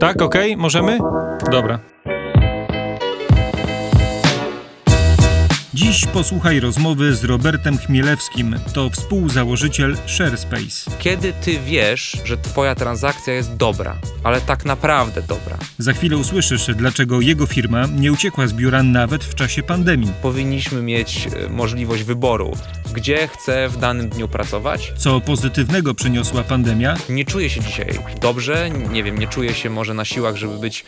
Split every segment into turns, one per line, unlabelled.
Tak, okej, możemy? Dobra. Dziś posłuchaj rozmowy z Robertem Chmielewskim. To współzałożyciel ShareSpace.
Kiedy ty wiesz, że twoja transakcja jest dobra, ale tak naprawdę dobra,
Za chwilę usłyszysz, dlaczego jego firma nie uciekła z biura nawet w czasie pandemii.
powinniśmy mieć e, możliwość wyboru, gdzie chcę w danym dniu pracować.
Co pozytywnego przyniosła pandemia,
Nie czuję się dzisiaj dobrze, nie wiem, nie czuję się może na siłach, żeby być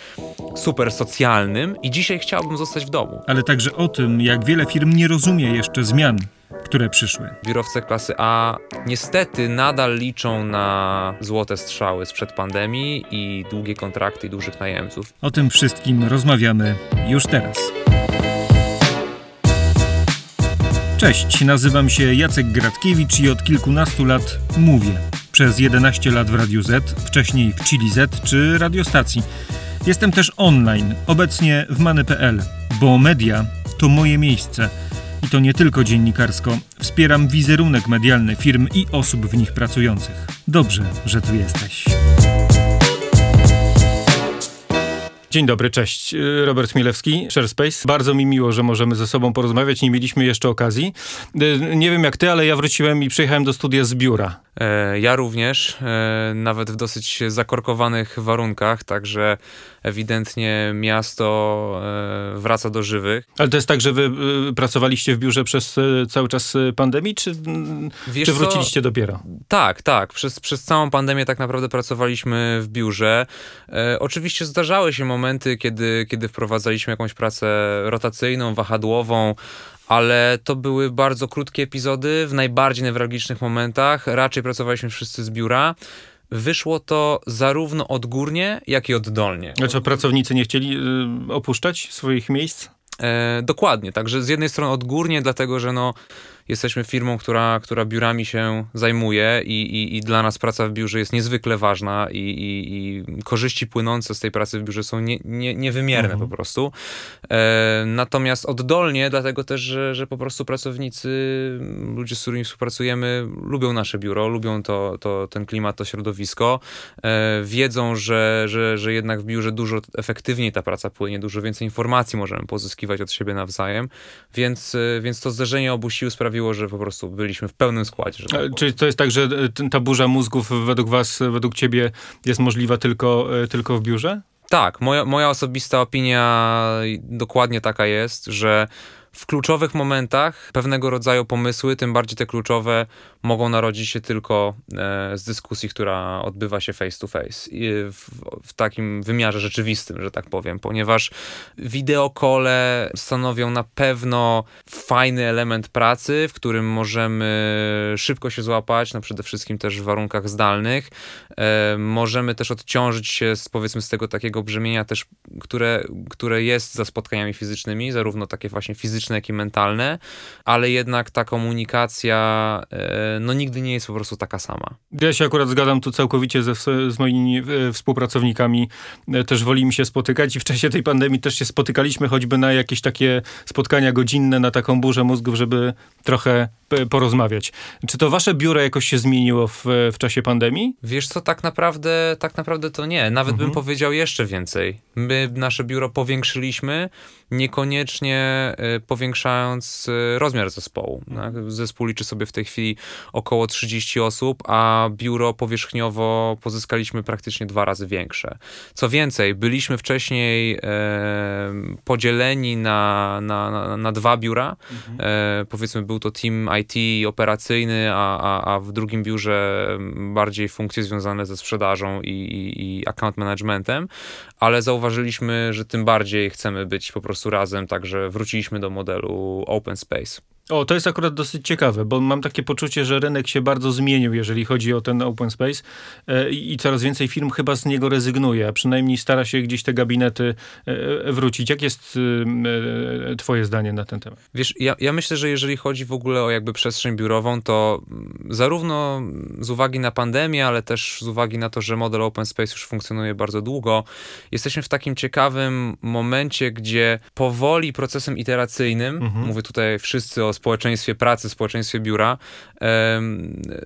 super socjalnym i dzisiaj chciałbym zostać w domu.
ale także o tym, jak wiele firm nie rozumie jeszcze zmian, które przyszły.
Biurowce klasy A niestety nadal liczą na złote strzały sprzed pandemii i długie kontrakty i dużych najemców.
O tym wszystkim rozmawiamy już teraz. Cześć, nazywam się Jacek Gratkiewicz i od kilkunastu lat mówię. Przez 11 lat w Radiu Z, wcześniej w Chili Z czy radiostacji. Jestem też online, obecnie w many.pl, bo media to moje miejsce. I to nie tylko dziennikarsko. Wspieram wizerunek medialny firm i osób w nich pracujących. Dobrze, że tu jesteś. Dzień dobry, cześć. Y, Robert Chmielewski, ShareSpace. Bardzo mi miło, że możemy ze sobą porozmawiać. Nie mieliśmy jeszcze okazji. Y, Nie wiem jak ty, ale ja wróciłem i przyjechałem do studia z biura.
E, Ja również, e, nawet w dosyć zakorkowanych warunkach, także ewidentnie miasto e, wraca do żywych.
Ale to jest tak, że wy y, pracowaliście w biurze przez y, cały czas y, pandemii, czy, mm,
Wiesz
czy
co?
wróciliście dopiero?
Tak, tak. Przez, przez całą pandemię tak naprawdę pracowaliśmy w biurze. Oczywiście zdarzały się momenty, kiedy, kiedy wprowadzaliśmy jakąś pracę rotacyjną, wahadłową, ale to były bardzo krótkie epizody w najbardziej newralgicznych momentach. Raczej pracowaliśmy wszyscy z biura. Wyszło to zarówno odgórnie, jak i oddolnie.
Znaczy pracownicy nie chcieli y, opuszczać swoich miejsc?
E, dokładnie, także z jednej strony odgórnie, dlatego że no, jesteśmy firmą, która, która biurami się zajmuje i, i, i dla nas praca w biurze jest niezwykle ważna i, i, i korzyści płynące z tej pracy w biurze są nie, nie, niewymierne po prostu. E, natomiast oddolnie, dlatego też, że, że po prostu pracownicy, ludzie, z którymi współpracujemy, lubią nasze biuro, lubią to, to, ten klimat, to środowisko, e, wiedzą, że, że, że jednak w biurze dużo efektywniej ta praca płynie, dużo więcej informacji możemy pozyskiwać od siebie nawzajem, więc, e, więc to zderzenie obu sił sprawiło, że po prostu byliśmy w pełnym składzie. Tak
E,
powiem.
Czy to jest tak, że ten- ta burza mózgów według was, według ciebie jest możliwa tylko, tylko w biurze?
Tak, moja, moja osobista opinia dokładnie taka jest, że w kluczowych momentach pewnego rodzaju pomysły, tym bardziej te kluczowe, mogą narodzić się tylko e, z dyskusji, która odbywa się face to face. W, w takim wymiarze rzeczywistym, że tak powiem, ponieważ wideokole stanowią na pewno fajny element pracy, w którym możemy szybko się złapać, no przede wszystkim też w warunkach zdalnych. E, możemy też odciążyć się z, powiedzmy z tego takiego brzemienia też, które, które jest za spotkaniami fizycznymi, zarówno takie właśnie fizyczne, jak i mentalne, ale jednak ta komunikacja e, no nigdy nie jest po prostu taka sama.
Ja się akurat zgadzam tu całkowicie ze, z moimi e, współpracownikami. E, Też wolimy się spotykać i w czasie tej pandemii też się spotykaliśmy choćby na jakieś takie spotkania godzinne, na taką burzę mózgów, żeby trochę porozmawiać. Czy to wasze biuro jakoś się zmieniło w, w czasie pandemii?
Wiesz co, tak naprawdę, tak naprawdę to nie. Nawet bym powiedział jeszcze więcej. My nasze biuro powiększyliśmy, niekoniecznie powiększając y, rozmiar zespołu. Tak? Zespół liczy sobie w tej chwili około 30 osób, a biuro powierzchniowo pozyskaliśmy praktycznie dwa razy większe. Co więcej, byliśmy wcześniej e, podzieleni na, na, na, na dwa biura. E, powiedzmy, był to team IT operacyjny, a, a, a w drugim biurze bardziej funkcje związane ze sprzedażą i, i, i account managementem, ale zauważyliśmy, że tym bardziej chcemy być po prostu razem, także wróciliśmy do modelu open space.
O, to jest akurat dosyć ciekawe, bo mam takie poczucie, że rynek się bardzo zmienił, jeżeli chodzi o ten open space e, i coraz więcej firm chyba z niego rezygnuje, a przynajmniej stara się gdzieś te gabinety e, wrócić. Jak jest e, twoje zdanie na ten temat?
Wiesz, ja, ja myślę, że jeżeli chodzi w ogóle o jakby przestrzeń biurową, to mm, zarówno z uwagi na pandemię, ale też z uwagi na to, że model open space już funkcjonuje bardzo długo, jesteśmy w takim ciekawym momencie, gdzie powoli procesem iteracyjnym, mówię tutaj wszyscy o o społeczeństwie pracy, społeczeństwie biura,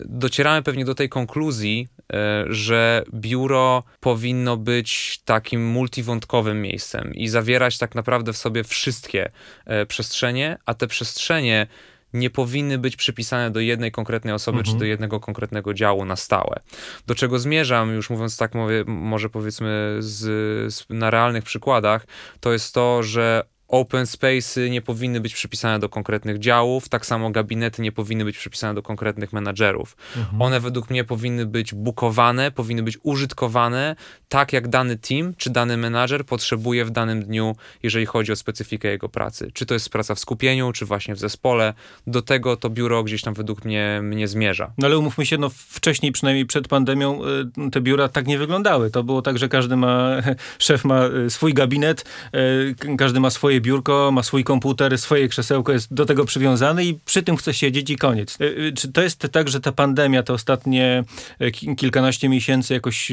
docieramy pewnie do tej konkluzji, e, że biuro powinno być takim multiwątkowym miejscem i zawierać tak naprawdę w sobie wszystkie e, przestrzenie, a te przestrzenie nie powinny być przypisane do jednej konkretnej osoby mhm. czy do jednego konkretnego działu na stałe. Do czego zmierzam, już mówiąc tak, mówię, może powiedzmy z, z, na realnych przykładach, to jest to, że open spaces nie powinny być przypisane do konkretnych działów, tak samo gabinety nie powinny być przypisane do konkretnych menadżerów. Mhm. One według mnie powinny być bukowane, powinny być użytkowane tak, jak dany team czy dany menadżer potrzebuje w danym dniu, jeżeli chodzi o specyfikę jego pracy. Czy to jest praca w skupieniu, czy właśnie w zespole. Do tego to biuro gdzieś tam według mnie, mnie zmierza.
No ale umówmy się, no wcześniej, przynajmniej przed pandemią, y, te biura tak nie wyglądały. To było tak, że każdy ma, szef ma y, swój gabinet, y, każdy ma swoje swoje biurko, ma swój komputer, swoje krzesełko, jest do tego przywiązany i przy tym chce siedzieć i koniec. E, e, czy to jest tak, że ta pandemia, te ostatnie e, kilkanaście miesięcy jakoś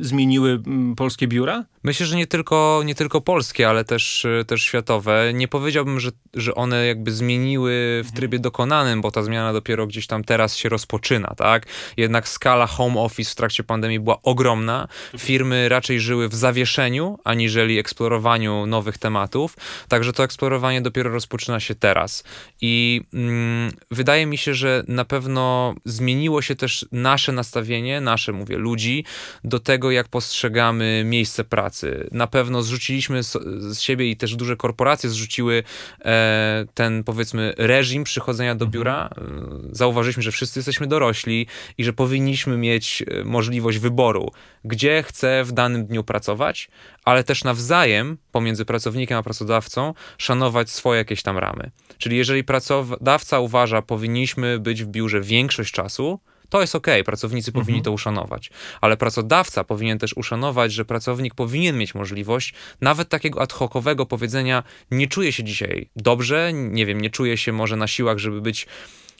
zmieniły polskie biura?
Myślę, że nie tylko, nie tylko polskie, ale też, też światowe. Nie powiedziałbym, że, że one jakby zmieniły w mhm. trybie dokonanym, bo ta zmiana dopiero gdzieś tam teraz się rozpoczyna, tak? Jednak skala home office w trakcie pandemii była ogromna. Firmy raczej żyły w zawieszeniu, aniżeli eksplorowaniu nowych tematów. Także to eksplorowanie dopiero rozpoczyna się teraz. I mm, wydaje mi się, że na pewno zmieniło się też nasze nastawienie, nasze, mówię, ludzi, do tego, jak postrzegamy miejsce pracy. Na pewno zrzuciliśmy z siebie i też duże korporacje zrzuciły e, ten, powiedzmy, reżim przychodzenia do mhm. biura. E, zauważyliśmy, że wszyscy jesteśmy dorośli i że powinniśmy mieć e, możliwość wyboru, gdzie chcę w danym dniu pracować, ale też nawzajem pomiędzy pracownikiem a pracodawcą szanować swoje jakieś tam ramy. Czyli jeżeli pracodawca uważa, powinniśmy być w biurze większość czasu, to jest ok, pracownicy mhm. powinni to uszanować, ale pracodawca powinien też uszanować, że pracownik powinien mieć możliwość nawet takiego ad hocowego powiedzenia: Nie czuję się dzisiaj dobrze, nie wiem, nie czuję się może na siłach, żeby być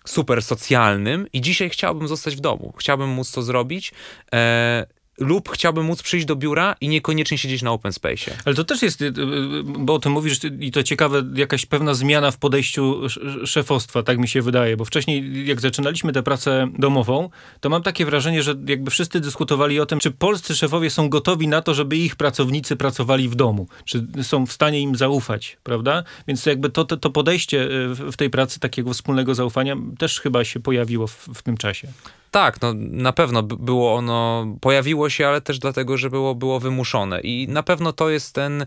super socjalnym i dzisiaj chciałbym zostać w domu, chciałbym móc to zrobić. E, lub chciałbym móc przyjść do biura i niekoniecznie siedzieć na open space.
Ale to też jest, y, y, bo o tym mówisz i to ciekawe, jakaś pewna zmiana w podejściu szefostwa, tak mi się wydaje, bo wcześniej jak zaczynaliśmy tę pracę domową, to mam takie wrażenie, że jakby wszyscy dyskutowali o tym, czy polscy szefowie są gotowi na to, żeby ich pracownicy pracowali w domu, czy są w stanie im zaufać, prawda? Więc jakby to, to, podejście y, w tej pracy takiego wspólnego zaufania też chyba się pojawiło w, w tym czasie.
Tak, no na pewno było ono, pojawiło się, ale też dlatego, że było, było wymuszone. I na pewno to jest ten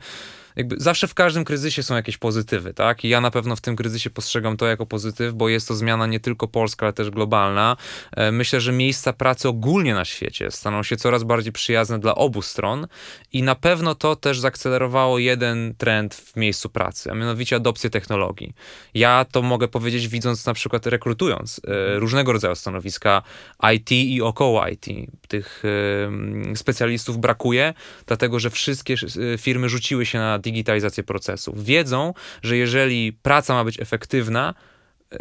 jakby zawsze w każdym kryzysie są jakieś pozytywy, tak? I ja na pewno w tym kryzysie postrzegam to jako pozytyw, bo jest to zmiana nie tylko polska, ale też globalna. E, myślę, że miejsca pracy ogólnie na świecie staną się coraz bardziej przyjazne dla obu stron i na pewno to też zaakcelerowało jeden trend w miejscu pracy, a mianowicie adopcję technologii. Ja to mogę powiedzieć widząc na przykład rekrutując e, różnego rodzaju stanowiska IT i około IT. Tych e, specjalistów brakuje, dlatego że wszystkie firmy rzuciły się na digitalizację procesów. Wiedzą, że jeżeli praca ma być efektywna,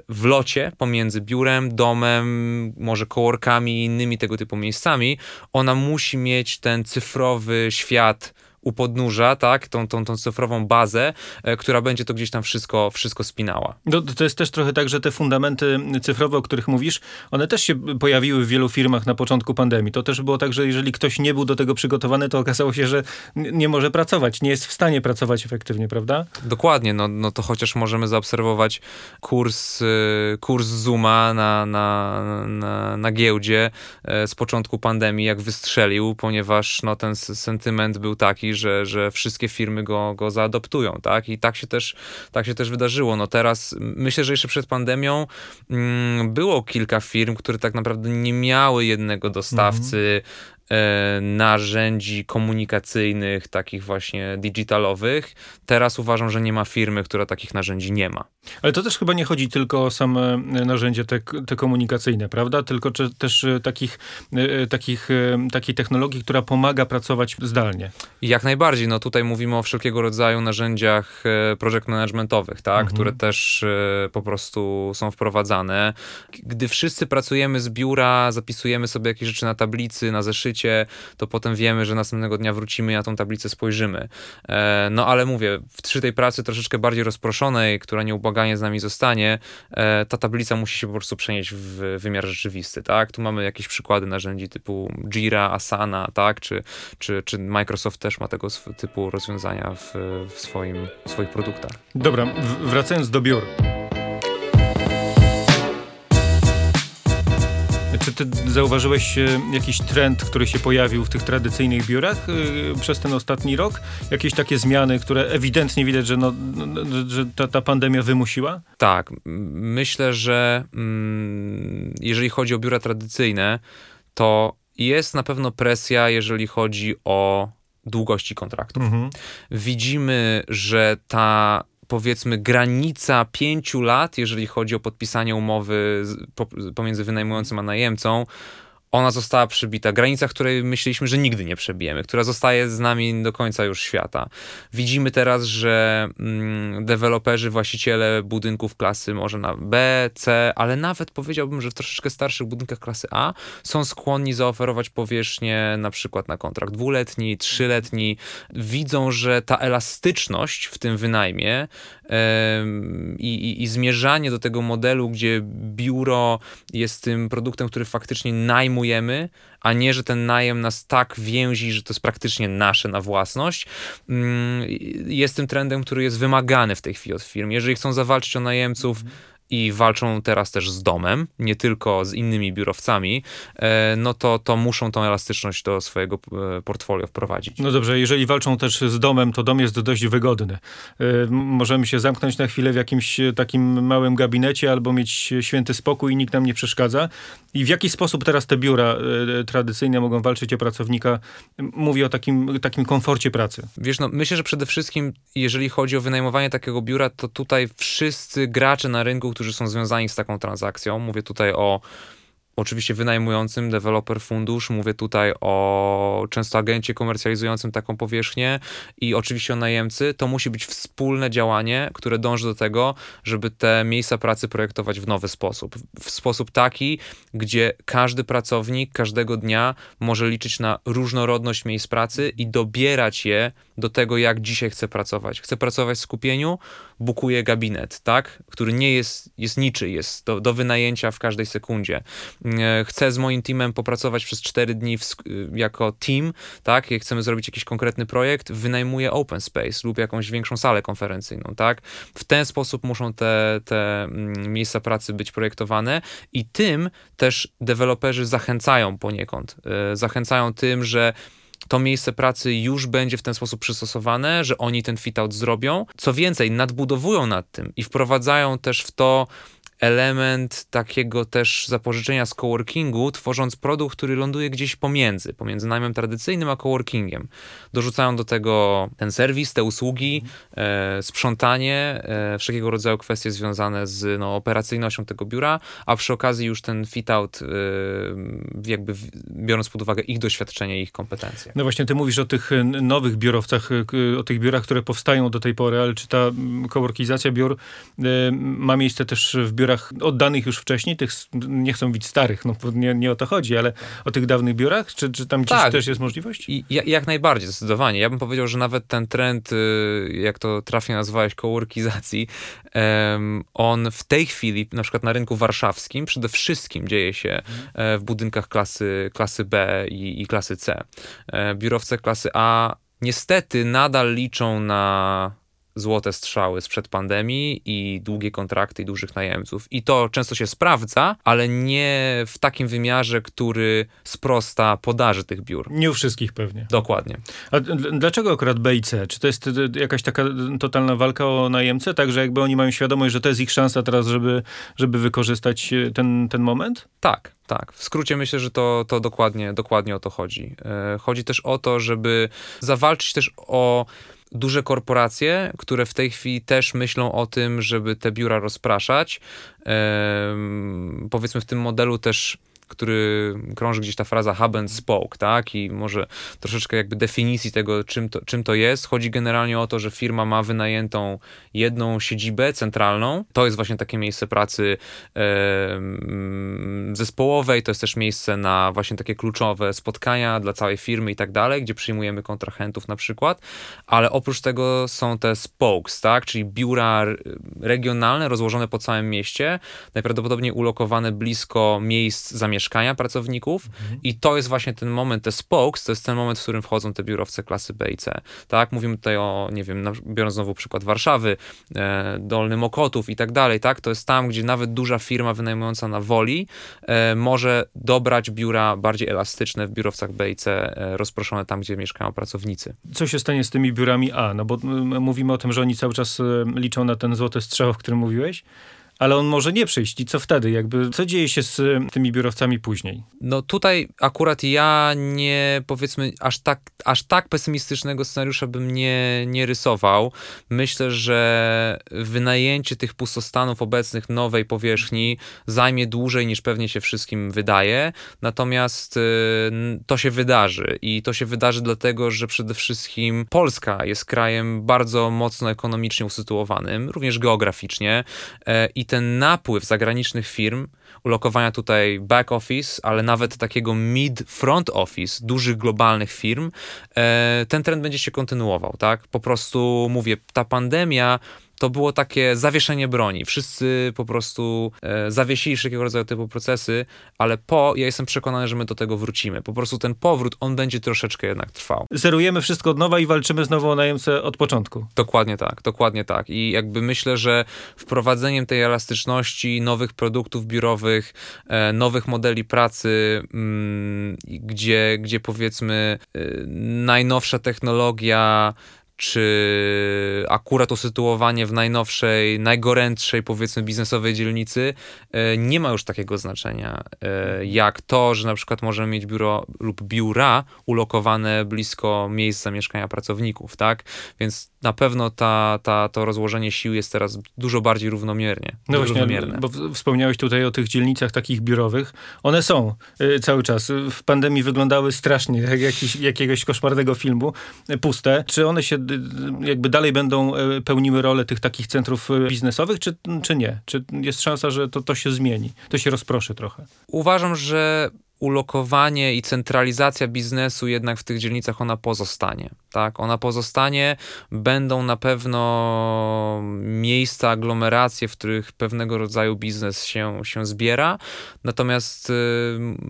w locie pomiędzy biurem, domem, może kołorkami i innymi tego typu miejscami, ona musi mieć ten cyfrowy świat u podnóża, tak, tą, tą, tą cyfrową bazę, e, która będzie to gdzieś tam wszystko, wszystko spinała.
No, to jest też trochę tak, że te fundamenty cyfrowe, o których mówisz, one też się pojawiły w wielu firmach na początku pandemii. To też było tak, że jeżeli ktoś nie był do tego przygotowany, to okazało się, że nie może pracować, nie jest w stanie pracować efektywnie, prawda?
Dokładnie, no, no to chociaż możemy zaobserwować kurs, y, kurs Zooma na, na, na, na giełdzie e, z początku pandemii, jak wystrzelił, ponieważ no, ten sentyment był taki, że, że wszystkie firmy go, go zaadoptują, tak? I tak się, też, tak się też wydarzyło. No teraz myślę, że jeszcze przed pandemią mm, było kilka firm, które tak naprawdę nie miały jednego dostawcy, mhm. Narzędzi komunikacyjnych, takich właśnie digitalowych. Teraz uważam, że nie ma firmy, która takich narzędzi nie ma.
Ale to też chyba nie chodzi tylko o same narzędzia te, te komunikacyjne, prawda? Tylko czy, też e, takich, e, takich, takiej technologii, która pomaga pracować zdalnie.
Jak najbardziej. No tutaj mówimy o wszelkiego rodzaju narzędziach project managementowych, tak? Mhm. które też po prostu są wprowadzane. Gdy wszyscy pracujemy z biura, zapisujemy sobie jakieś rzeczy na tablicy, na zeszycie, to potem wiemy, że następnego dnia wrócimy i na tą tablicę spojrzymy. E, no ale mówię, przy tej pracy troszeczkę bardziej rozproszonej, która nieubłaganie z nami zostanie, e, ta tablica musi się po prostu przenieść w wymiar rzeczywisty, tak? Tu mamy jakieś przykłady narzędzi typu Jira, Asana, tak? Czy, czy, czy Microsoft też ma tego typu rozwiązania w, w, swoim, w swoich produktach.
Dobra, wracając do biur. Ty zauważyłeś e, jakiś trend, który się pojawił w tych tradycyjnych biurach e, przez ten ostatni rok? Jakieś takie zmiany, które ewidentnie widać, że, no, no, no, że ta, ta pandemia wymusiła?
Tak. Myślę, że mm, jeżeli chodzi o biura tradycyjne, to jest na pewno presja, jeżeli chodzi o długości kontraktów. Mhm. Widzimy, że ta powiedzmy granica pięciu lat, jeżeli chodzi o podpisanie umowy pomiędzy wynajmującym a najemcą, ona została przybita. Granica, której myśleliśmy, że nigdy nie przebijemy, która zostaje z nami do końca już świata. Widzimy teraz, że mm, deweloperzy, właściciele budynków klasy może na B, C, ale nawet powiedziałbym, że w troszeczkę starszych budynkach klasy A są skłonni zaoferować powierzchnię na przykład na kontrakt dwuletni, trzyletni. Widzą, że ta elastyczność w tym wynajmie i, i, i zmierzanie do tego modelu, gdzie biuro jest tym produktem, który faktycznie najmujemy, a nie, że ten najem nas tak więzi, że to jest praktycznie nasze na własność, mm, jest tym trendem, który jest wymagany w tej chwili od firm. Jeżeli chcą zawalczyć o najemców, i walczą teraz też z domem, nie tylko z innymi biurowcami, e, no to, to muszą tą elastyczność do swojego e, portfolio wprowadzić.
No dobrze, jeżeli walczą też z domem, to dom jest dość wygodny. E, możemy się zamknąć na chwilę w jakimś takim małym gabinecie albo mieć święty spokój i nikt nam nie przeszkadza. I w jaki sposób teraz te biura tradycyjne mogą walczyć o pracownika? Mówię o takim, takim komforcie pracy.
Wiesz, no myślę, że przede wszystkim, jeżeli chodzi o wynajmowanie takiego biura, to tutaj wszyscy gracze na rynku, którzy są związani z taką transakcją. Mówię tutaj o oczywiście wynajmującym, deweloper fundusz, mówię tutaj o często agencie komercjalizującym taką powierzchnię i oczywiście o najemcy, to musi być wspólne działanie, które dąży do tego, żeby te miejsca pracy projektować w nowy sposób. W sposób taki, gdzie każdy pracownik każdego dnia może liczyć na różnorodność miejsc pracy i dobierać je do tego, jak dzisiaj chce pracować. Chce pracować w skupieniu, bukuje gabinet, tak? Który nie jest, jest niczy, jest do, do wynajęcia w każdej sekundzie. E, chcę z moim teamem popracować przez 4 dni w, jako team, tak? Jak chcemy zrobić jakiś konkretny projekt, wynajmuję open space lub jakąś większą salę konferencyjną, tak? W ten sposób muszą te, te mm, miejsca pracy być projektowane i tym też deweloperzy zachęcają poniekąd. E, zachęcają tym, że to miejsce pracy już będzie w ten sposób przystosowane, że oni ten fit-out zrobią. Co więcej, nadbudowują nad tym i wprowadzają też w to element takiego też zapożyczenia z coworkingu, tworząc produkt, który ląduje gdzieś pomiędzy, pomiędzy najmem tradycyjnym a coworkingiem. Dorzucają do tego ten serwis, te usługi, e, sprzątanie, e, wszelkiego rodzaju kwestie związane z no, operacyjnością tego biura, a przy okazji już ten fit-out, e, jakby biorąc pod uwagę ich doświadczenie i ich kompetencje.
No właśnie, ty mówisz o tych nowych biurowcach, o tych biurach, które powstają do tej pory, ale czy ta coworkizacja biur e, ma miejsce też w biurach biurach oddanych już wcześniej, tych nie chcą być starych, no nie, nie o to chodzi, ale o tych dawnych biurach? Czy, czy tam tak. też jest możliwość?
I, jak najbardziej, zdecydowanie. Ja bym powiedział, że nawet ten trend, y, jak to trafnie nazwałeś, kołorkizacji, on w tej chwili, na przykład na rynku warszawskim, przede wszystkim dzieje się e, w budynkach klasy, klasy B i, i klasy C. E, biurowce klasy A niestety nadal liczą na złote strzały sprzed pandemii i długie kontrakty i dużych najemców. I to często się sprawdza, ale nie w takim wymiarze, który sprosta podaży tych biur.
Nie u wszystkich pewnie.
Dokładnie.
A dlaczego akurat B i C? Czy to jest jakaś taka totalna walka o najemcę, tak, że jakby oni mają świadomość, że to jest ich szansa teraz, żeby, żeby wykorzystać e, ten, ten moment?
Tak, tak. W skrócie myślę, że to, to dokładnie, dokładnie o to chodzi. E, chodzi też o to, żeby zawalczyć też o duże korporacje, które w tej chwili też myślą o tym, żeby te biura rozpraszać. Powiedzmy w tym modelu też który krąży gdzieś ta fraza hub and spoke, tak? I może troszeczkę jakby definicji tego, czym to, czym to jest. Chodzi generalnie o to, że firma ma wynajętą jedną siedzibę centralną. To jest właśnie takie miejsce pracy e, zespołowej, to jest też miejsce na właśnie takie kluczowe spotkania dla całej firmy i tak dalej, gdzie przyjmujemy kontrahentów na przykład, ale oprócz tego są te spokes, tak? Czyli biura regionalne rozłożone po całym mieście, najprawdopodobniej ulokowane blisko miejsc zamieszkania pracowników mhm. i to jest właśnie ten moment, te spokes, to jest ten moment, w którym wchodzą te biurowce klasy B i C. Tak, mówimy tutaj o, nie wiem, biorąc znowu przykład Warszawy, e, Dolny Mokotów i tak dalej, tak, to jest tam, gdzie nawet duża firma wynajmująca na woli e, może dobrać biura bardziej elastyczne w biurowcach B i C, e, rozproszone tam, gdzie mieszkają pracownicy.
Co się stanie z tymi biurami A? No bo mówimy o tym, że oni cały czas e, liczą na ten złoty strzał, o którym mówiłeś, ale on może nie przyjść. I co wtedy? Jakby, co dzieje się z tymi biurowcami później?
No tutaj akurat ja nie, powiedzmy, aż tak, aż tak pesymistycznego scenariusza bym nie, nie rysował. Myślę, że wynajęcie tych pustostanów obecnych nowej powierzchni zajmie dłużej niż pewnie się wszystkim wydaje. Natomiast y, to się wydarzy i to się wydarzy dlatego, że przede wszystkim Polska jest krajem bardzo mocno ekonomicznie usytuowanym, również geograficznie e, i ten napływ zagranicznych firm, ulokowania tutaj back office, ale nawet takiego mid front office dużych globalnych firm, e, ten trend będzie się kontynuował, tak? Po prostu mówię, ta pandemia to było takie zawieszenie broni. Wszyscy po prostu e, zawiesili wszelkiego rodzaju typu procesy, ale po, ja jestem przekonany, że my do tego wrócimy. Po prostu ten powrót, on będzie troszeczkę jednak trwał.
Zerujemy wszystko od nowa i walczymy znowu o najemcę od początku.
Dokładnie tak, dokładnie tak. I jakby myślę, że wprowadzeniem tej elastyczności, nowych produktów biurowych, e, nowych modeli pracy, mm, gdzie, gdzie powiedzmy e, najnowsza technologia czy akurat usytuowanie w najnowszej, najgorętszej, powiedzmy, biznesowej dzielnicy e, nie ma już takiego znaczenia, jak to, że na przykład możemy mieć biuro lub biura ulokowane blisko miejsc zamieszkania pracowników, tak? Więc na pewno ta, ta, to rozłożenie sił jest teraz dużo bardziej równomiernie.
No właśnie, równomierne. bo wspomniałeś tutaj o tych dzielnicach takich biurowych. One są y, cały czas. W pandemii wyglądały strasznie, jak jakiś, jakiegoś koszmarnego filmu, y, puste. Czy one się y, jakby dalej będą pełniły rolę tych takich centrów biznesowych, czy, czy nie? Czy jest szansa, że to, to się zmieni? To się rozproszy trochę?
Uważam, że ulokowanie i centralizacja biznesu jednak w tych dzielnicach ona pozostanie. Tak? Ona pozostanie, będą na pewno miejsca, aglomeracje, w których pewnego rodzaju biznes się, się zbiera. Natomiast y,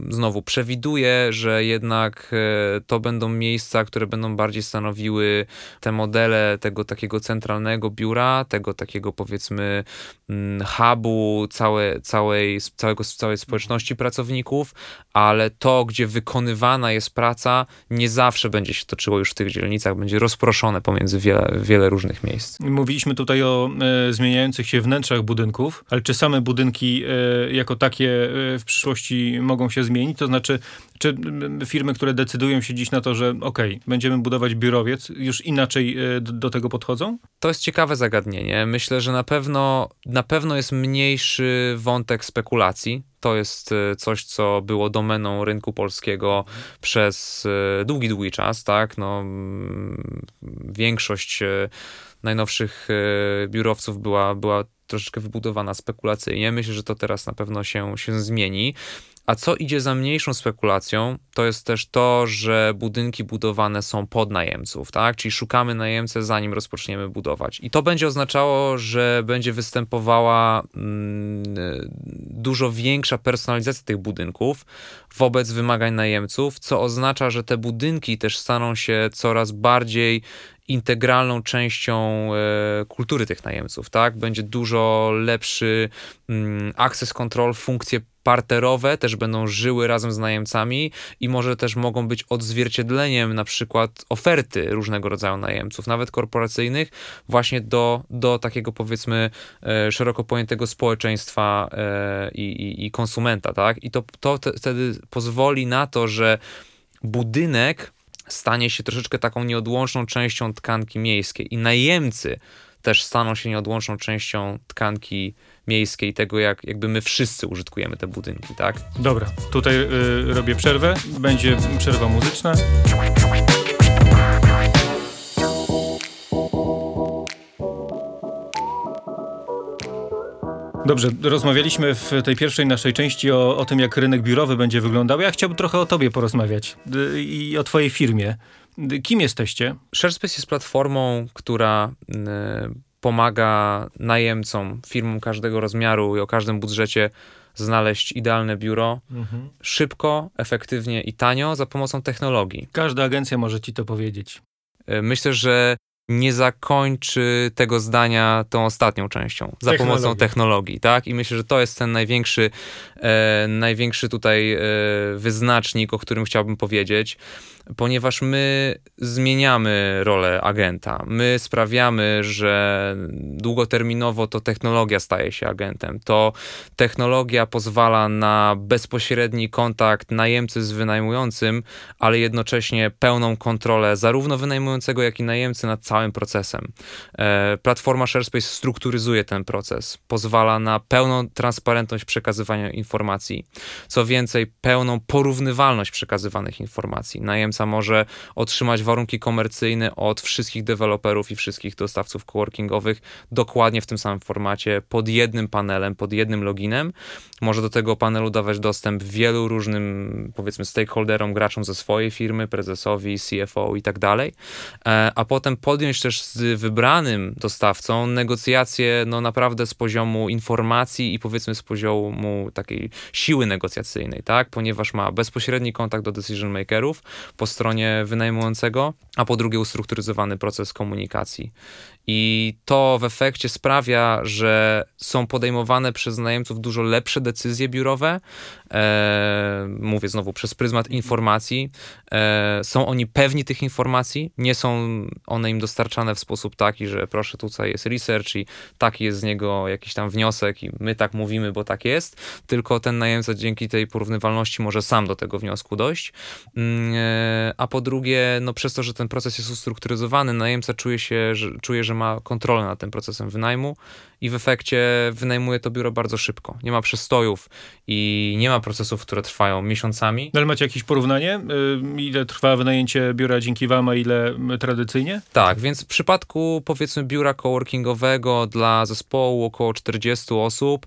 znowu przewiduję, że jednak y, to będą miejsca, które będą bardziej stanowiły te modele tego takiego centralnego biura, tego takiego powiedzmy mm, hubu całe, całej, całego, całej społeczności pracowników, ale to, gdzie wykonywana jest praca, nie zawsze będzie się toczyło już w tych dzielnicach, będzie rozproszone pomiędzy wiele, wiele różnych miejsc.
Mówiliśmy tutaj o e, zmieniających się wnętrzach budynków, ale czy same budynki e, jako takie e, w przyszłości mogą się zmienić? To znaczy, czy firmy, które decydują się dziś na to, że ok, będziemy budować biurowiec, już inaczej e, do, do, tego podchodzą?
To jest ciekawe zagadnienie. Myślę, że na pewno, na pewno jest mniejszy wątek spekulacji. To jest e, coś, co było domeną rynku polskiego przez e, długi, długi czas, tak? No, większość najnowszych biurowców była, była troszeczkę wybudowana spekulacyjnie. Myślę, że to teraz na pewno się, się zmieni. A co idzie za mniejszą spekulacją, to jest też to, że budynki budowane są pod najemców, tak? Czyli szukamy najemcę zanim rozpoczniemy budować. I to będzie oznaczało, że będzie występowała mm, dużo większa personalizacja tych budynków wobec wymagań najemców, co oznacza, że te budynki też staną się coraz bardziej integralną częścią e, kultury tych najemców, tak? Będzie dużo lepszy mm, access control, funkcje parterowe też będą żyły razem z najemcami i może też mogą być odzwierciedleniem na przykład oferty różnego rodzaju najemców, nawet korporacyjnych, właśnie do, do takiego powiedzmy e, szeroko pojętego społeczeństwa e, i, i, i konsumenta, tak? I to, to te, wtedy pozwoli na to, że budynek stanie się troszeczkę taką nieodłączną częścią tkanki miejskiej i najemcy też staną się nieodłączną częścią tkanki miejskie i tego, jak jakby my wszyscy użytkujemy te budynki, tak?
Dobra, tutaj y, robię przerwę, będzie przerwa muzyczna. Dobrze, rozmawialiśmy w tej pierwszej naszej części o, o tym, jak rynek biurowy będzie wyglądał. Ja chciałbym trochę o tobie porozmawiać y, i o twojej firmie. Y, kim jesteście?
ShareSpace jest platformą, która y, pomaga najemcom, firmom każdego rozmiaru i o każdym budżecie znaleźć idealne biuro mhm. szybko, efektywnie i tanio za pomocą technologii.
Każda agencja może ci to powiedzieć.
Myślę, że nie zakończy tego zdania tą ostatnią częścią za pomocą technologii, tak? I myślę, że to jest ten największy, e, największy tutaj e, wyznacznik, o którym chciałbym powiedzieć ponieważ my zmieniamy rolę agenta. My sprawiamy, że długoterminowo to technologia staje się agentem. To technologia pozwala na bezpośredni kontakt najemcy z wynajmującym, ale jednocześnie pełną kontrolę zarówno wynajmującego, jak i najemcy nad całym procesem. E, platforma ShareSpace strukturyzuje ten proces, pozwala na pełną transparentność przekazywania informacji. Co więcej, pełną porównywalność przekazywanych informacji. Najemca może otrzymać warunki komercyjne od wszystkich deweloperów i wszystkich dostawców coworkingowych dokładnie w tym samym formacie, pod jednym panelem, pod jednym loginem. Może do tego panelu dawać dostęp wielu różnym, powiedzmy, stakeholderom, graczom ze swojej firmy, prezesowi, CFO i tak dalej, e, a potem podjąć też z wybranym dostawcą negocjacje, no naprawdę z poziomu informacji i powiedzmy z poziomu takiej siły negocjacyjnej, tak, ponieważ ma bezpośredni kontakt do decision makerów, stronie wynajmującego, a po drugie ustrukturyzowany proces komunikacji. I to w efekcie sprawia, że są podejmowane przez najemców dużo lepsze decyzje biurowe. E, mówię znowu przez pryzmat informacji. E, są oni pewni tych informacji, nie są one im dostarczane w sposób taki, że proszę, tutaj jest research i taki jest z niego jakiś tam wniosek i my tak mówimy, bo tak jest, tylko ten najemca dzięki tej porównywalności może sam do tego wniosku dojść. Mm, e, a po drugie, no przez to, że ten proces jest ustrukturyzowany, najemca czuje się, że, czuje, że ma kontrolę nad tym procesem wynajmu i w efekcie wynajmuje to biuro bardzo szybko. Nie ma przestojów i nie ma procesów, które trwają miesiącami.
No ale macie jakieś porównanie? Y, ile trwa wynajęcie biura dzięki wam, a ile tradycyjnie?
Tak, więc w przypadku powiedzmy biura coworkingowego dla zespołu około 40 osób,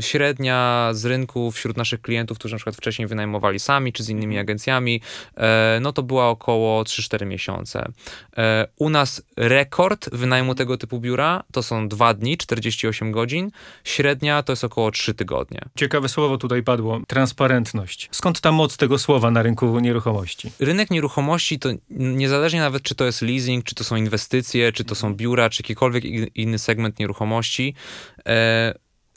średnia z rynku wśród naszych klientów, którzy na przykład wcześniej wynajmowali sami czy z innymi mhm. agencjami, e, no to była około 3-4 miesiące. E, u nas rekord wynajmu tego typu biura to są dwa dni, 48 godzin. Średnia to jest około 3 tygodnie.
Ciekawe słowo tutaj padło, transparentność. Skąd ta moc tego słowa na rynku nieruchomości?
Rynek nieruchomości to niezależnie nawet czy to jest leasing, czy to są inwestycje, czy to są biura, czy jakikolwiek inny segment nieruchomości, e,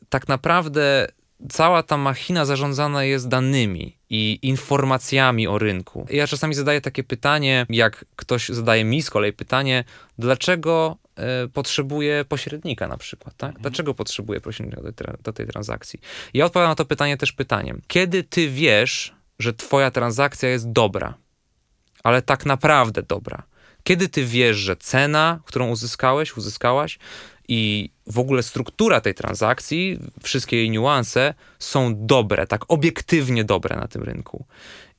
tak naprawdę cała ta machina zarządzana jest danymi i informacjami o rynku. Ja czasami zadaję takie pytanie, jak ktoś zadaje mi z kolei pytanie, dlaczego y, potrzebuję pośrednika na przykład, tak? Mhm. Dlaczego potrzebuję pośrednika do tej, do tej transakcji? Ja odpowiadam na to pytanie też pytaniem. Kiedy ty wiesz, że twoja transakcja jest dobra, ale tak naprawdę dobra? Kiedy ty wiesz, że cena, którą uzyskałeś, uzyskałaś, i w ogóle struktura tej transakcji, wszystkie jej niuanse są dobre, tak obiektywnie dobre na tym rynku.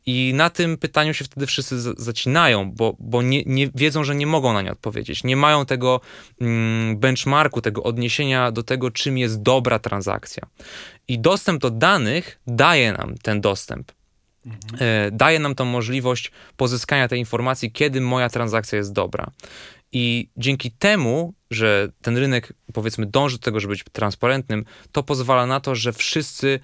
I na tym pytaniu się wtedy wszyscy zacinają, bo, bo nie, nie wiedzą, że nie mogą na nie odpowiedzieć. Nie mają tego mm, benchmarku, tego odniesienia do tego, czym jest dobra transakcja. I dostęp do danych daje nam ten dostęp. Mhm. E, daje nam tą możliwość pozyskania tej informacji, kiedy moja transakcja jest dobra. I dzięki temu, że ten rynek, powiedzmy, dąży do tego, żeby być transparentnym, to pozwala na to, że wszyscy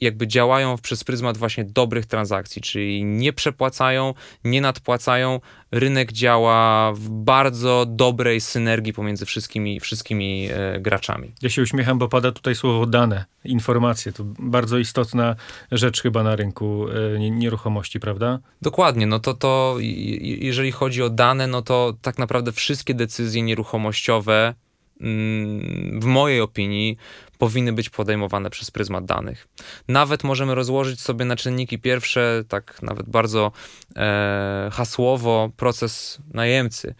jakby działają przez pryzmat właśnie dobrych transakcji, czyli nie przepłacają, nie nadpłacają. Rynek działa w bardzo dobrej synergii pomiędzy wszystkimi, wszystkimi e, graczami.
Ja się uśmiecham, bo pada tutaj słowo dane, informacje. To bardzo istotna rzecz chyba na rynku e, nieruchomości, prawda?
Dokładnie. No to, to jeżeli chodzi o dane, no to tak naprawdę wszystkie decyzje nieruchomościowe mm, w mojej opinii powinny być podejmowane przez pryzmat danych. Nawet możemy rozłożyć sobie na czynniki pierwsze, tak nawet bardzo e, hasłowo, proces najemcy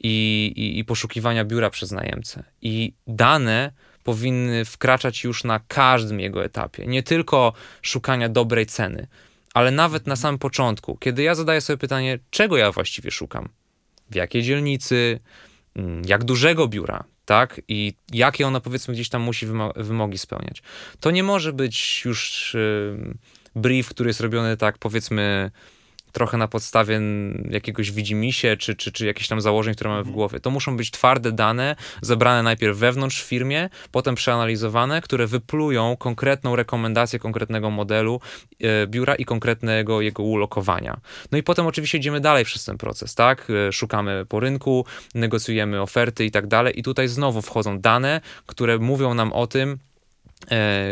i, i, i poszukiwania biura przez najemcę. I dane powinny wkraczać już na każdym jego etapie. Nie tylko szukania dobrej ceny, ale nawet na samym początku, kiedy ja zadaję sobie pytanie, czego ja właściwie szukam, w jakiej dzielnicy, mm, jak dużego biura, tak? I jakie ona powiedzmy gdzieś tam musi wymogi spełniać. To nie może być już brief, który jest robiony tak powiedzmy trochę na podstawie jakiegoś widzimisię, czy, czy, czy jakichś tam założeń, które mamy w mhm. głowie. To muszą być twarde dane, zebrane najpierw wewnątrz w firmie, potem przeanalizowane, które wyplują konkretną rekomendację konkretnego modelu e, biura i konkretnego jego ulokowania. No i potem oczywiście idziemy dalej przez ten proces, tak? E, szukamy po rynku, negocjujemy oferty i tak dalej i tutaj znowu wchodzą dane, które mówią nam o tym,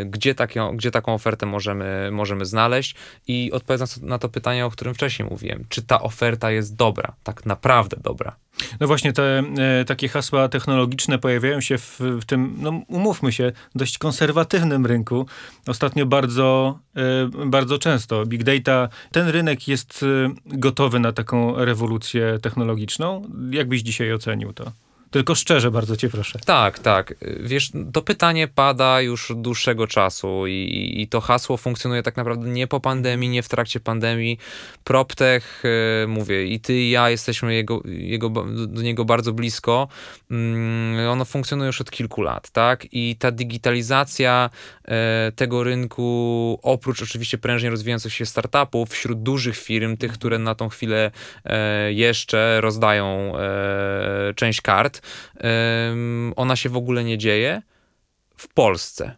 gdzie, takie, gdzie taką ofertę możemy, możemy znaleźć i odpowiadając na to pytanie, o którym wcześniej mówiłem, czy ta oferta jest dobra, tak naprawdę dobra.
No właśnie te e, takie hasła technologiczne pojawiają się w, w, tym, no umówmy się, dość konserwatywnym rynku. Ostatnio bardzo, e, bardzo często. Big data, ten rynek jest e, gotowy na taką rewolucję technologiczną. Jak byś dzisiaj ocenił to? Tylko szczerze bardzo cię proszę.
Tak, tak. Wiesz, to pytanie pada już dłuższego czasu i, i to hasło funkcjonuje tak naprawdę nie po pandemii, nie w trakcie pandemii. PropTech, yy, mówię, i ty i ja jesteśmy jego, jego, do niego bardzo blisko. Yy, ono funkcjonuje już od kilku lat, tak? I ta digitalizacja yy, tego rynku, oprócz oczywiście prężnie rozwijających się startupów, wśród dużych firm, tych, które na tą chwilę e, jeszcze rozdają e, część kart, ona się w ogóle nie dzieje w Polsce.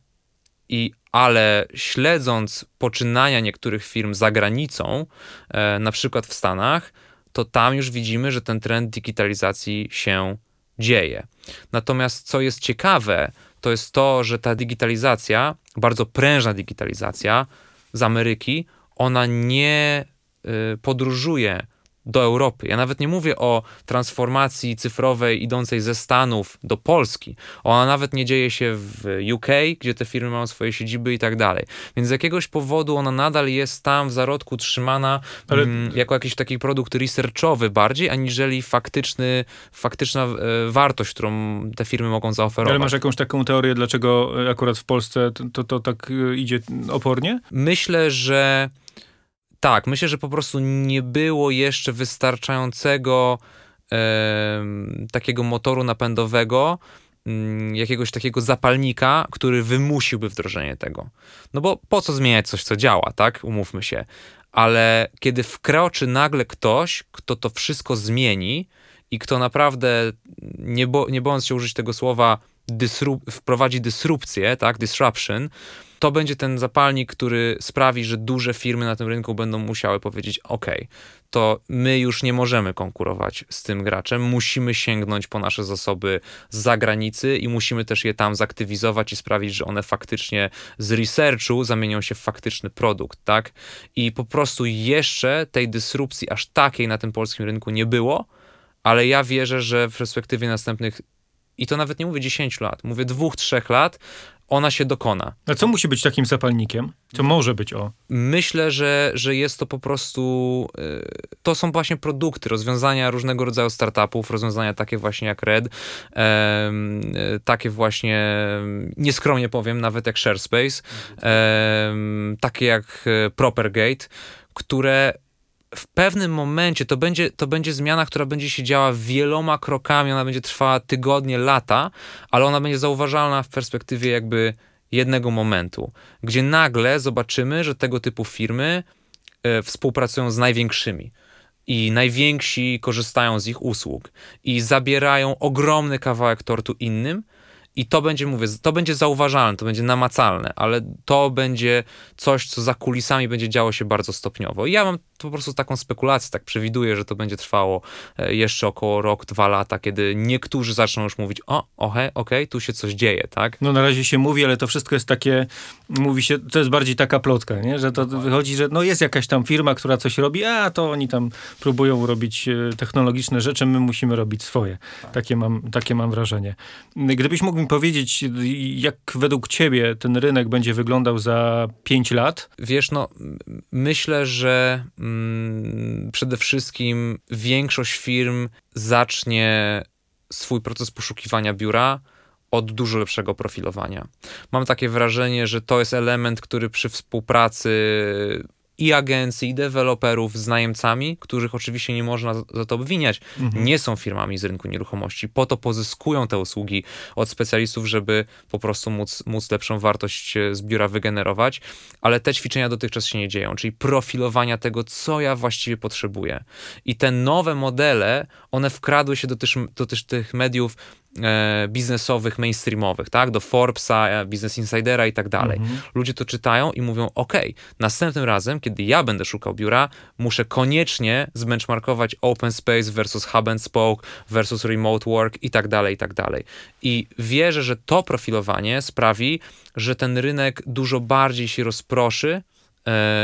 I ale śledząc poczynania niektórych firm za granicą, e, na przykład w Stanach, to tam już widzimy, że ten trend digitalizacji się dzieje. Natomiast co jest ciekawe, to jest to, że ta digitalizacja, bardzo prężna digitalizacja z Ameryki, ona nie y, podróżuje do Europy. Ja nawet nie mówię o transformacji cyfrowej idącej ze Stanów do Polski. Ona nawet nie dzieje się w UK, gdzie te firmy mają swoje siedziby i tak dalej. Więc z jakiegoś powodu ona nadal jest tam w zarodku trzymana Ale... mm, jako jakiś taki produkt researchowy bardziej, aniżeli faktyczny, faktyczna e, wartość, którą te firmy mogą zaoferować.
Ale masz jakąś taką teorię, dlaczego akurat w Polsce to, to, to tak e, idzie opornie?
Myślę, że tak, myślę, że po prostu nie było jeszcze wystarczającego e, takiego motoru napędowego, mm, jakiegoś takiego zapalnika, który wymusiłby wdrożenie tego. No bo po co zmieniać coś, co działa, tak? Umówmy się. Ale kiedy wkroczy nagle ktoś, kto to wszystko zmieni i kto naprawdę, nie, bo, nie bojąc się użyć tego słowa, dysrup wprowadzi dysrupcję, tak? Disruption, to będzie ten zapalnik, który sprawi, że duże firmy na tym rynku będą musiały powiedzieć: OK, to my już nie możemy konkurować z tym graczem, musimy sięgnąć po nasze zasoby z zagranicy i musimy też je tam zaktywizować i sprawić, że one faktycznie z researchu zamienią się w faktyczny produkt, tak? I po prostu jeszcze tej dysrupcji aż takiej na tym polskim rynku nie było, ale ja wierzę, że w perspektywie następnych i to nawet nie mówię 10 lat, mówię dwóch, trzech lat, ona się dokona.
A co musi być takim zapalnikiem? Co może być o?
Myślę, że, że jest to po prostu. Y, to są właśnie produkty, rozwiązania różnego rodzaju startupów, rozwiązania takie właśnie jak Red, takie właśnie, nieskromnie powiem, nawet jak ShareSpace, takie jak e, Propergate, które w pewnym momencie to będzie, to będzie zmiana, która będzie się działa wieloma krokami, ona będzie trwała tygodnie, lata, ale ona będzie zauważalna w perspektywie jakby jednego momentu, gdzie nagle zobaczymy, że tego typu firmy e, współpracują z największymi i najwięksi korzystają z ich usług i zabierają ogromny kawałek tortu innym, i to będzie, mówię, to będzie zauważalne, to będzie namacalne, ale to będzie coś, co za kulisami będzie działo się bardzo stopniowo. I ja mam po prostu taką spekulację, tak przewiduję, że to będzie trwało e, jeszcze około rok, dwa lata, kiedy niektórzy zaczną już mówić, o, okej, okay, okay, tu się coś dzieje, tak?
No na razie się mówi, ale to wszystko jest takie, mówi się, to jest bardziej taka plotka, nie? że to wychodzi, że no jest jakaś tam firma, która coś robi, a to oni tam próbują robić e, technologiczne rzeczy, my musimy robić swoje. Tak. Takie, mam, takie mam wrażenie. Gdybyś mógł mi powiedzieć, jak według ciebie ten rynek będzie wyglądał za pięć lat?
Wiesz, no myślę, że mm, przede wszystkim większość firm zacznie swój proces poszukiwania biura od dużo lepszego profilowania. Mam takie wrażenie, że to jest element, który przy współpracy i agencji, i deweloperów z najemcami, których oczywiście nie można za to obwiniać, mhm. nie są firmami z rynku nieruchomości. Po to pozyskują te usługi od specjalistów, żeby po prostu móc, móc lepszą wartość e, z biura wygenerować, ale te ćwiczenia dotychczas się nie dzieją, czyli profilowania tego, co ja właściwie potrzebuję. I te nowe modele, one wkradły się do, też, do tych mediów biznesowych, mainstreamowych, tak? Do Forbesa, e, Business Insidera i tak dalej. Mhm. Ludzie to czytają i mówią, ok, następnym razem, kiedy ja będę szukał biura, muszę koniecznie zbenchmarkować open space versus hub and spoke versus remote work i tak dalej, i tak dalej. I wierzę, że to profilowanie sprawi, że ten rynek dużo bardziej się rozproszy, E,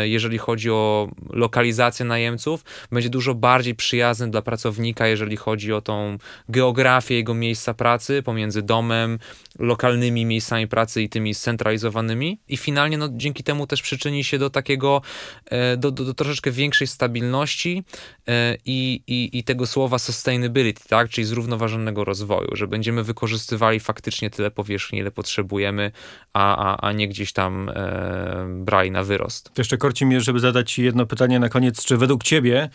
jeżeli chodzi o lokalizację najemców, będzie dużo bardziej przyjazny dla pracownika, jeżeli chodzi o tą geografię jego miejsca pracy pomiędzy domem, lokalnymi miejscami pracy i tymi scentralizowanymi. I finalnie no, dzięki temu też przyczyni się do takiego, e, do, do, do troszeczkę większej stabilności e, i, i, i tego słowa sustainability, tak? czyli zrównoważonego rozwoju, że będziemy wykorzystywali faktycznie tyle powierzchni, ile potrzebujemy, a, a, a nie gdzieś tam e, brali na wyrost.
To jeszcze korci mnie, żeby zadać Ci jedno pytanie na koniec. Czy według Ciebie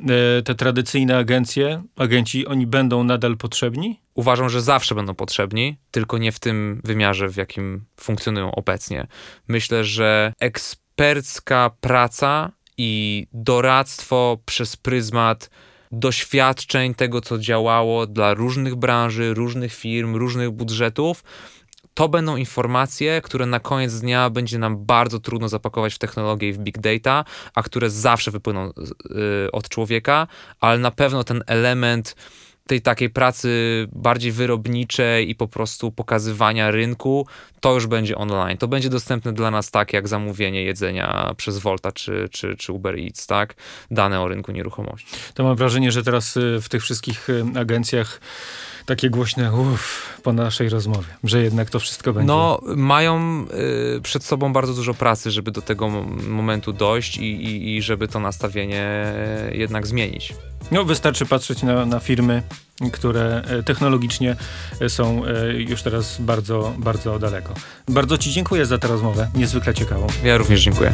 e, te tradycyjne agencje, agenci, oni będą nadal potrzebni?
Uważam, że zawsze będą potrzebni, tylko nie w tym wymiarze, w jakim funkcjonują obecnie. Myślę, że ekspercka praca i doradztwo przez pryzmat doświadczeń tego, co działało dla różnych branży, różnych firm, różnych budżetów, to będą informacje, które na koniec dnia będzie nam bardzo trudno zapakować w technologię i w big data, a które zawsze wypłyną y, od człowieka, ale na pewno ten element tej takiej pracy bardziej wyrobniczej i po prostu pokazywania rynku, to już będzie online. To będzie dostępne dla nas tak, jak zamówienie jedzenia przez Volta czy, czy, czy Uber Eats, tak? Dane o rynku nieruchomości.
To mam wrażenie, że teraz y, w tych wszystkich y, agencjach takie głośne uff, po naszej rozmowie, że jednak to wszystko będzie.
No, mają y, przed sobą bardzo dużo pracy, żeby do tego momentu dojść i, i, i żeby to nastawienie jednak zmienić.
No, wystarczy patrzeć na, na firmy, które e, technologicznie e, są e, już teraz bardzo, bardzo daleko. Bardzo Ci dziękuję za tę rozmowę, niezwykle ciekawą.
Ja również dziękuję.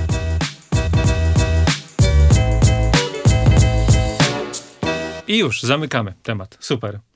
I już, zamykamy temat. Super.